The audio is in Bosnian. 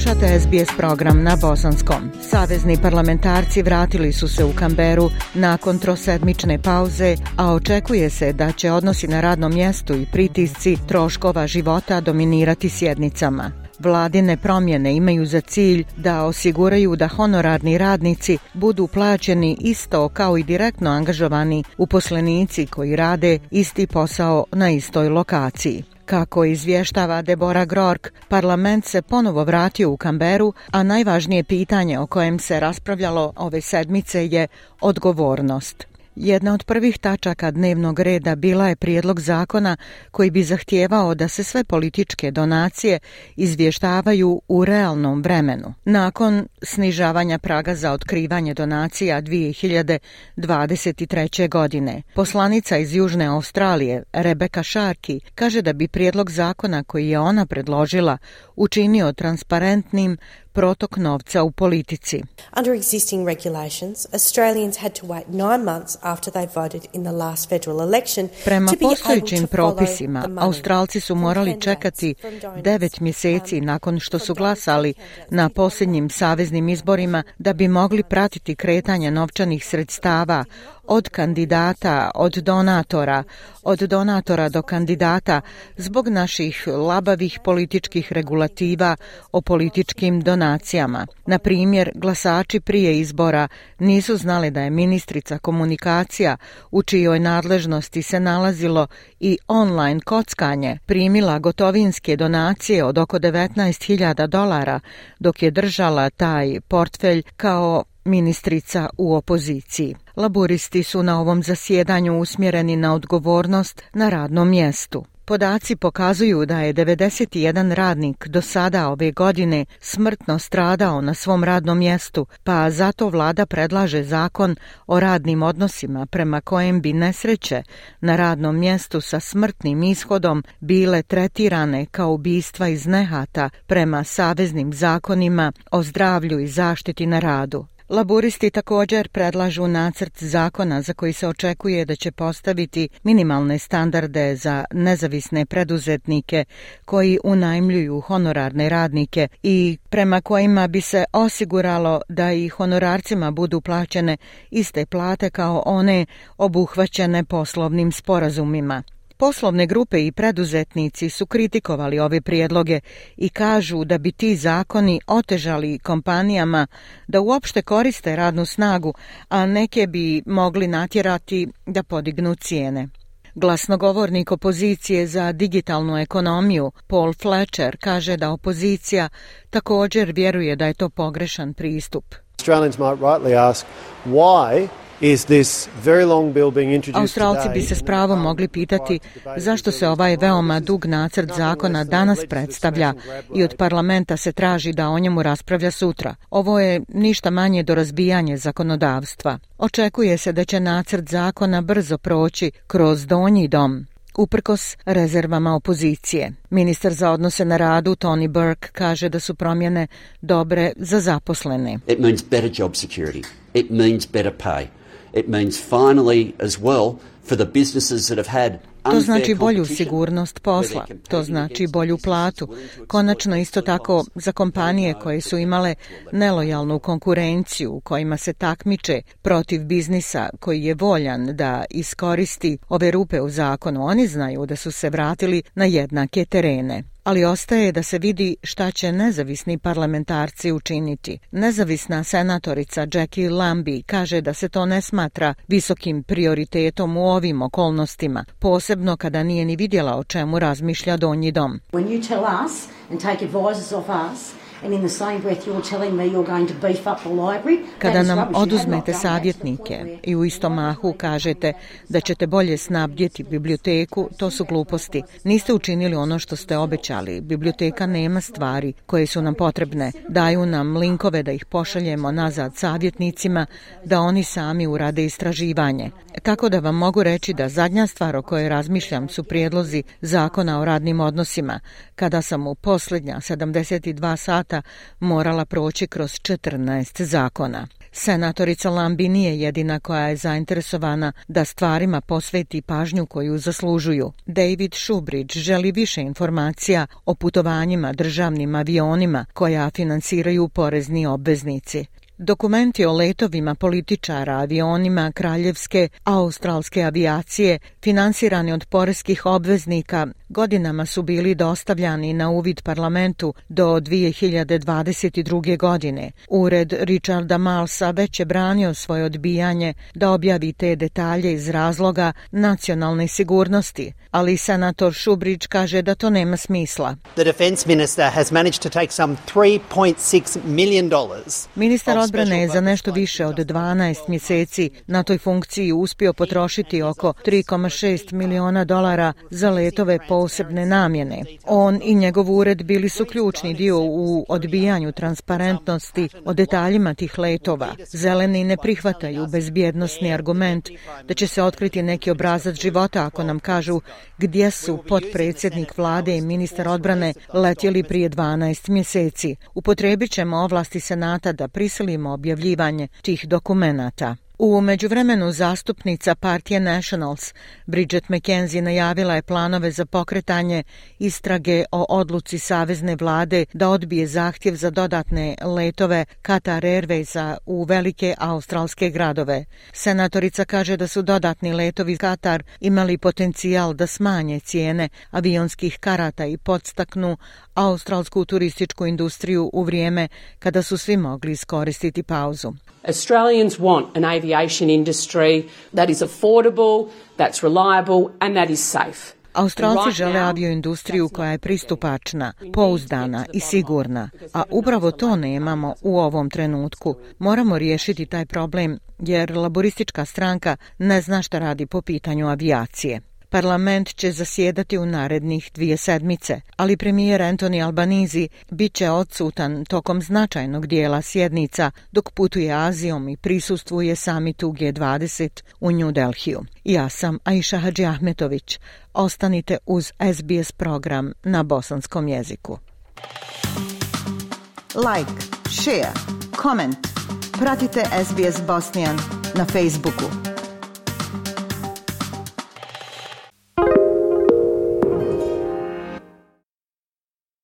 Slušate SBS program na bosanskom. Savezni parlamentarci vratili su se u Kamberu nakon trosedmične pauze, a očekuje se da će odnosi na radnom mjestu i pritisci troškova života dominirati sjednicama. Vladine promjene imaju za cilj da osiguraju da honorarni radnici budu plaćeni isto kao i direktno angažovani uposlenici koji rade isti posao na istoj lokaciji. Kako izvještava Debora Grork, parlament se ponovo vratio u Kamberu, a najvažnije pitanje o kojem se raspravljalo ove sedmice je odgovornost. Jedna od prvih tačaka dnevnog reda bila je prijedlog zakona koji bi zahtijevao da se sve političke donacije izvještavaju u realnom vremenu. Nakon snižavanja praga za otkrivanje donacija 2023. godine, poslanica iz Južne Australije, Rebeka Šarki, kaže da bi prijedlog zakona koji je ona predložila učinio transparentnim protok novca u politici. Under existing regulations, Australians had to wait nine months after they voted in the last federal election Prema postojećim propisima, Australci su morali čekati devet mjeseci nakon što su glasali na posljednjim saveznim izborima da bi mogli pratiti kretanje novčanih sredstava od kandidata, od donatora, od donatora do kandidata zbog naših labavih političkih regulativa o političkim donacijama. Na primjer, glasači prije izbora nisu znali da je ministrica komunikacija u čijoj nadležnosti se nalazilo i online kockanje primila gotovinske donacije od oko 19.000 dolara dok je držala taj portfelj kao ministrica u opoziciji. Laboristi su na ovom zasjedanju usmjereni na odgovornost na radnom mjestu. Podaci pokazuju da je 91 radnik do sada ove godine smrtno stradao na svom radnom mjestu, pa zato vlada predlaže zakon o radnim odnosima prema kojem bi nesreće na radnom mjestu sa smrtnim ishodom bile tretirane kao ubistva iz nehata prema saveznim zakonima o zdravlju i zaštiti na radu. Laboristi također predlažu nacrt zakona za koji se očekuje da će postaviti minimalne standarde za nezavisne preduzetnike koji unajmljuju honorarne radnike i prema kojima bi se osiguralo da i honorarcima budu plaćene iste plate kao one obuhvaćene poslovnim sporazumima. Poslovne grupe i preduzetnici su kritikovali ove prijedloge i kažu da bi ti zakoni otežali kompanijama da uopšte koriste radnu snagu, a neke bi mogli natjerati da podignu cijene. Glasnogovornik opozicije za digitalnu ekonomiju Paul Fletcher kaže da opozicija također vjeruje da je to pogrešan pristup. Australians might rightly ask why Australci bi se s pravom mogli pitati zašto se ovaj veoma dug nacrt zakona danas predstavlja i od parlamenta se traži da o njemu raspravlja sutra. Ovo je ništa manje do razbijanje zakonodavstva. Očekuje se da će nacrt zakona brzo proći kroz donji dom. Uprkos rezervama opozicije, ministar za odnose na radu Tony Burke kaže da su promjene dobre za zaposlene. It means better job security. It means better pay. It means finally as well for the businesses that have had To znači bolju sigurnost posla, to znači bolju platu. Konačno isto tako za kompanije koje su imale nelojalnu konkurenciju u kojima se takmiče protiv biznisa koji je voljan da iskoristi ove rupe u zakonu, oni znaju da su se vratili na jednake terene ali ostaje da se vidi šta će nezavisni parlamentarci učiniti. Nezavisna senatorica Jackie Lambie kaže da se to ne smatra visokim prioritetom u ovim okolnostima, posebno kada nije ni vidjela o čemu razmišlja Donji dom. When you tell us and take advices off us Kada nam oduzmete savjetnike i u istom mahu kažete da ćete bolje snabdjeti biblioteku, to su gluposti. Niste učinili ono što ste obećali. Biblioteka nema stvari koje su nam potrebne. Daju nam linkove da ih pošaljemo nazad savjetnicima, da oni sami urade istraživanje. Tako da vam mogu reći da zadnja stvar o kojoj razmišljam su prijedlozi zakona o radnim odnosima, kada sam u posljednja 72 sata morala proći kroz 14 zakona. Senatorica Lambi nije jedina koja je zainteresovana da stvarima posveti pažnju koju zaslužuju. David Shubridge želi više informacija o putovanjima državnim avionima koja finansiraju porezni obveznici. Dokumenti o letovima političara, avionima kraljevske australske avijacije, finansirani od poreskih obveznika, godinama su bili dostavljani na uvid parlamentu do 2022. godine. Ured Richarda Malsa već je branio svoje odbijanje da objavi te detalje iz razloga nacionalne sigurnosti, ali senator Šubrić kaže da to nema smisla. The defense minister has managed to take some 3.6 million dollars. Ministar odbrane je za nešto više od 12 mjeseci na toj funkciji uspio potrošiti oko 3,6 miliona dolara za letove posebne namjene. On i njegov ured bili su ključni dio u odbijanju transparentnosti o detaljima tih letova. Zeleni ne prihvataju bezbjednostni argument da će se otkriti neki obrazac života ako nam kažu gdje su podpredsjednik vlade i ministar odbrane letjeli prije 12 mjeseci. Upotrebit ćemo ovlasti senata da prisilimo objavljivanje objavljivanje tih dokumenata. U međuvremenu zastupnica partije Nationals Bridget McKenzie najavila je planove za pokretanje istrage o odluci savezne vlade da odbije zahtjev za dodatne letove Qatar Airwaysa u velike australske gradove. Senatorica kaže da su dodatni letovi Qatar imali potencijal da smanje cijene avionskih karata i podstaknu australsku turističku industriju u vrijeme kada su svi mogli iskoristiti pauzu. Australians want an aviation industry that is affordable, that's reliable and that is safe. Australci žele avioindustriju koja je pristupačna, pouzdana i sigurna, a upravo to nemamo u ovom trenutku. Moramo riješiti taj problem jer laboristička stranka ne zna šta radi po pitanju avijacije. Parlament će zasjedati u narednih dvije sedmice, ali premijer Antoni Albanizi bit će odsutan tokom značajnog dijela sjednica dok putuje Azijom i prisustvuje samitu G20 u New Delhiju. Ja sam Aisha Hadži Ahmetović. Ostanite uz SBS program na bosanskom jeziku. Like, share, comment. Pratite SBS Bosnian na Facebooku.